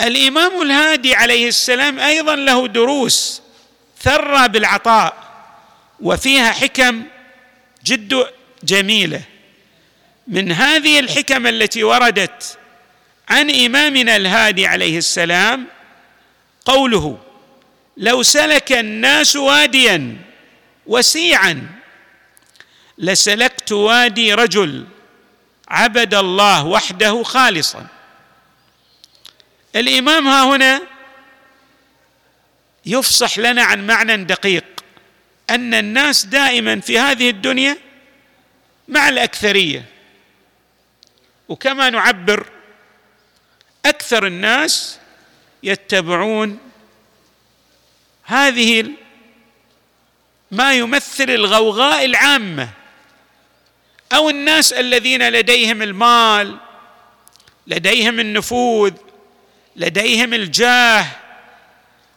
الإمام الهادي عليه السلام أيضا له دروس ثرى بالعطاء وفيها حكم جد جميلة. من هذه الحكم التي وردت عن إمامنا الهادي عليه السلام قوله لو سلك الناس واديا وسيعا لسلكت وادي رجل عبد الله وحده خالصا الإمام ها هنا يفصح لنا عن معنى دقيق أن الناس دائما في هذه الدنيا مع الأكثرية. وكما نعبر أكثر الناس يتبعون هذه ما يمثل الغوغاء العامة أو الناس الذين لديهم المال لديهم النفوذ لديهم الجاه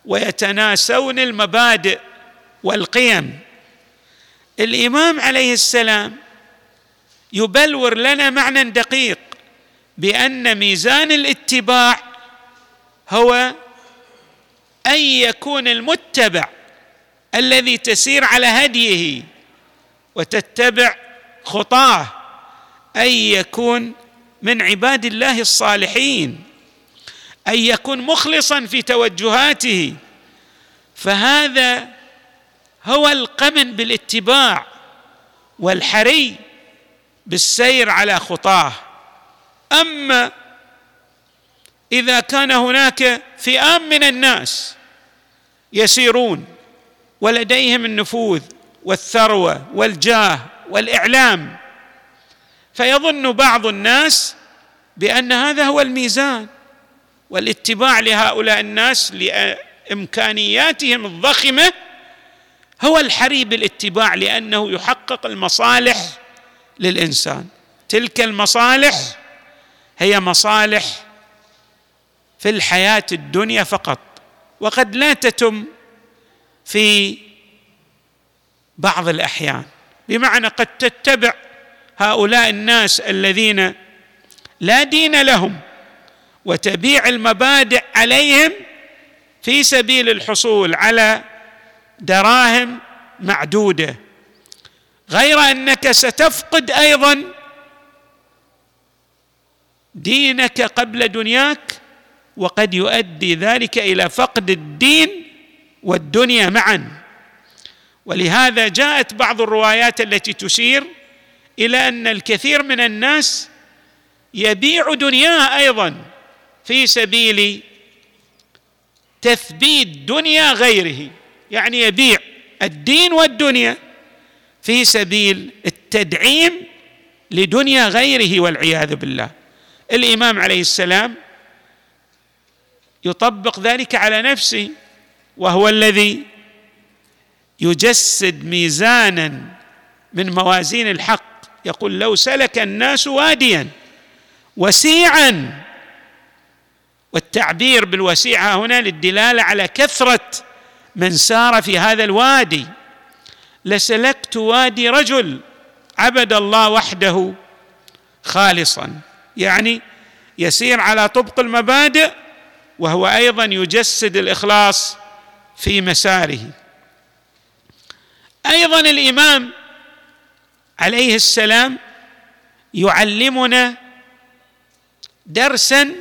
ويتناسون المبادئ والقيم. الإمام عليه السلام يبلور لنا معنى دقيق بأن ميزان الاتباع هو أن يكون المتبع الذي تسير على هديه وتتبع خطاه أن يكون من عباد الله الصالحين. أن يكون مخلصا في توجهاته. فهذا هو القمن بالاتباع والحري بالسير على خطاه. أما إذا كان هناك فئام من الناس يسيرون ولديهم النفوذ والثروة والجاه والإعلام فيظن بعض الناس بأن هذا هو الميزان. والاتباع لهؤلاء الناس لإمكانياتهم الضخمة هو الحري بالاتباع لأنه يحقق المصالح للإنسان. تلك المصالح هي مصالح في الحياة الدنيا فقط وقد لا تتم في بعض الأحيان. بمعنى قد تتبع هؤلاء الناس الذين لا دين لهم وتبيع المبادئ عليهم في سبيل الحصول على دراهم معدودة. غير أنك ستفقد أيضا دينك قبل دنياك وقد يؤدي ذلك إلى فقد الدين والدنيا معا. ولهذا جاءت بعض الروايات التي تشير إلى أن الكثير من الناس يبيع دنياه أيضا. في سبيل تثبيت دنيا غيره يعني يبيع الدين والدنيا في سبيل التدعيم لدنيا غيره والعياذ بالله. الإمام عليه السلام يطبق ذلك على نفسه وهو الذي يجسد ميزانا من موازين الحق. يقول لو سلك الناس واديا وسيعا والتعبير بالوسيعة هنا للدلالة على كثرة من سار في هذا الوادي. لسلكت وادي رجل عبد الله وحده خالصا يعني يسير على طبق المبادئ وهو أيضا يجسد الإخلاص في مساره. أيضا الإمام عليه السلام يعلمنا درسا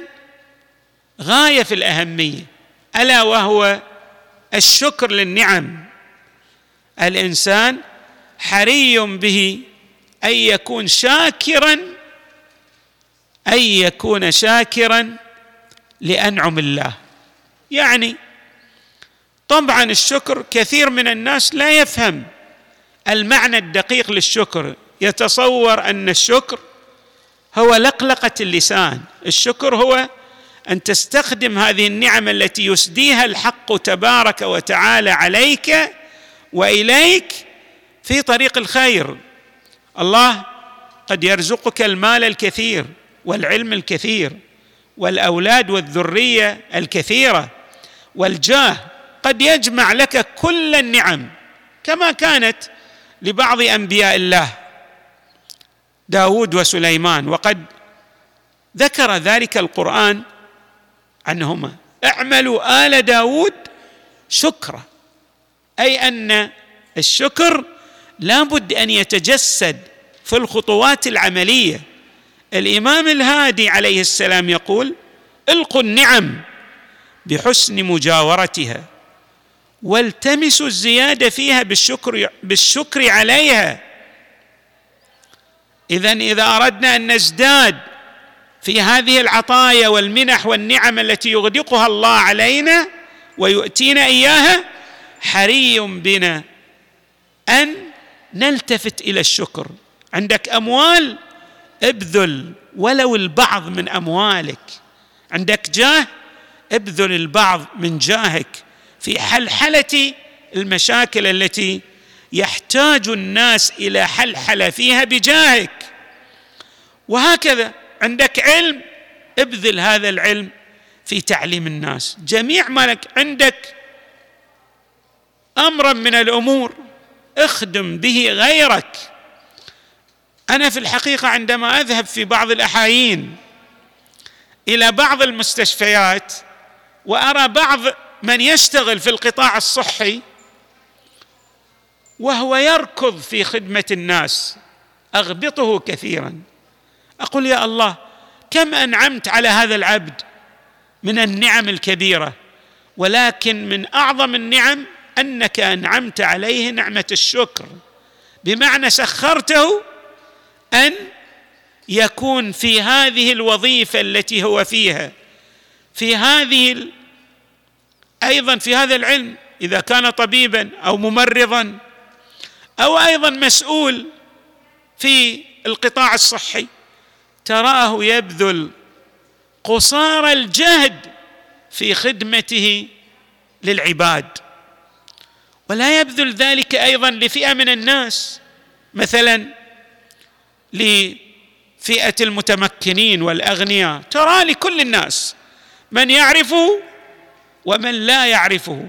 غاية في الأهمية ألا وهو الشكر للنعم. الإنسان حري به أن يكون شاكرا أن يكون شاكرا لأنعم الله. يعني طبعا الشكر كثير من الناس لا يفهم المعنى الدقيق للشكر. يتصور أن الشكر هو لقلقة اللسان. الشكر هو أن تستخدم هذه النعم التي يسديها الحق تبارك وتعالى عليك وإليك في طريق الخير. الله قد يرزقك المال الكثير والعلم الكثير والأولاد والذرية الكثيرة والجاه قد يجمع لك كل النعم كما كانت لبعض أنبياء الله داود وسليمان. وقد ذكر ذلك القرآن عنهما اعملوا آل داود شكرا. أي أن الشكر لابد أن يتجسد في الخطوات العملية. الإمام الهادي عليه السلام يقول القوا النعم بحسن مجاورتها والتمسوا الزيادة فيها بالشكر بالشكر عليها. اذا إذا أردنا أن نزداد في هذه العطايا والمنح والنعم التي يغدقها الله علينا ويؤتينا إياها حري بنا أن نلتفت إلى الشكر. عندك أموال؟ ابذل ولو البعض من أموالك. عندك جاه؟ ابذل البعض من جاهك. في حلحلة المشاكل التي يحتاج الناس إلى حلحلة فيها بجاهك. وهكذا. عندك علم ابذل هذا العلم في تعليم الناس. جميع مالك عندك أمرا من الأمور اخدم به غيرك. أنا في الحقيقة عندما أذهب في بعض الأحايين إلى بعض المستشفيات وأرى بعض من يشتغل في القطاع الصحي وهو يركض في خدمة الناس أغبطه كثيرا. أقول يا الله كم أنعمت على هذا العبد من النعم الكبيرة؟ ولكن من أعظم النعم أنك أنعمت عليه نعمة الشكر بمعنى سخرته أن يكون في هذه الوظيفة التي هو فيها في هذه أيضا في هذا العلم إذا كان طبيبا أو ممرضا أو أيضا مسؤول في القطاع الصحي. تراه يبذل قصارى الجهد في خدمته للعباد. ولا يبذل ذلك أيضا لفئة من الناس مثلا لفئة المتمكنين والأغنياء. ترى لكل الناس من يعرفه ومن لا يعرفه.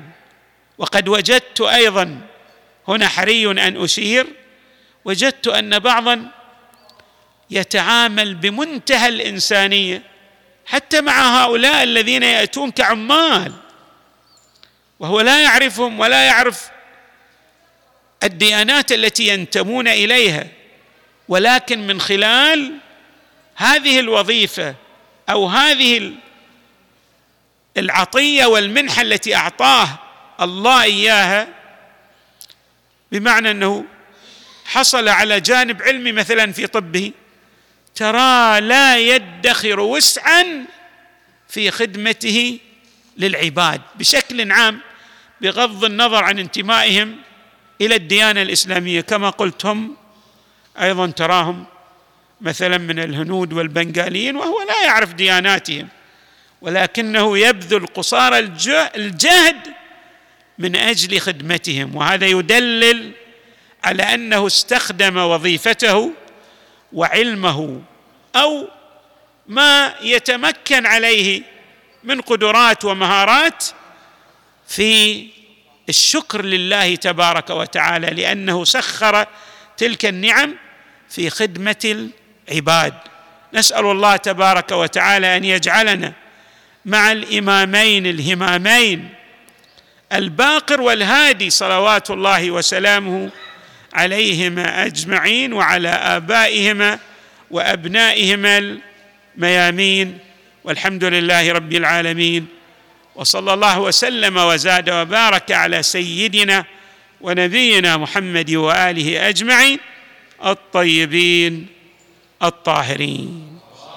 وقد وجدت أيضا هنا حري أن أشير وجدت أن بعضا يتعامل بمنتهى الإنسانية حتى مع هؤلاء الذين ياتون كعمال وهو لا يعرفهم ولا يعرف الديانات التي ينتمون إليها. ولكن من خلال هذه الوظيفة أو هذه العطية والمنحة التي أعطاه الله إياها بمعنى أنه حصل على جانب علمي مثلا في طبه ترى لا يدخر وسعا في خدمته للعباد بشكل عام بغض النظر عن انتمائهم إلى الديانة الإسلامية. كما قلت هم أيضا تراهم مثلا من الهنود والبنغاليين وهو لا يعرف دياناتهم ولكنه يبذل قصارى الجهد من أجل خدمتهم. وهذا يدلل على أنه استخدم وظيفته وعلمه أو ما يتمكن عليه من قدرات ومهارات في الشكر لله تبارك وتعالى لأنه سخر تلك النعم في خدمة العباد. نسأل الله تبارك وتعالى أن يجعلنا مع الإمامين الهمامين الباقر والهادي صلوات الله وسلامه عليهما أجمعين وعلى آبائهما وأبنائهما الميامين والحمد لله رب العالمين وصلى الله وسلم وزاد وبارك على سيدنا ونبينا محمد وآله أجمعين الطيبين الطاهرين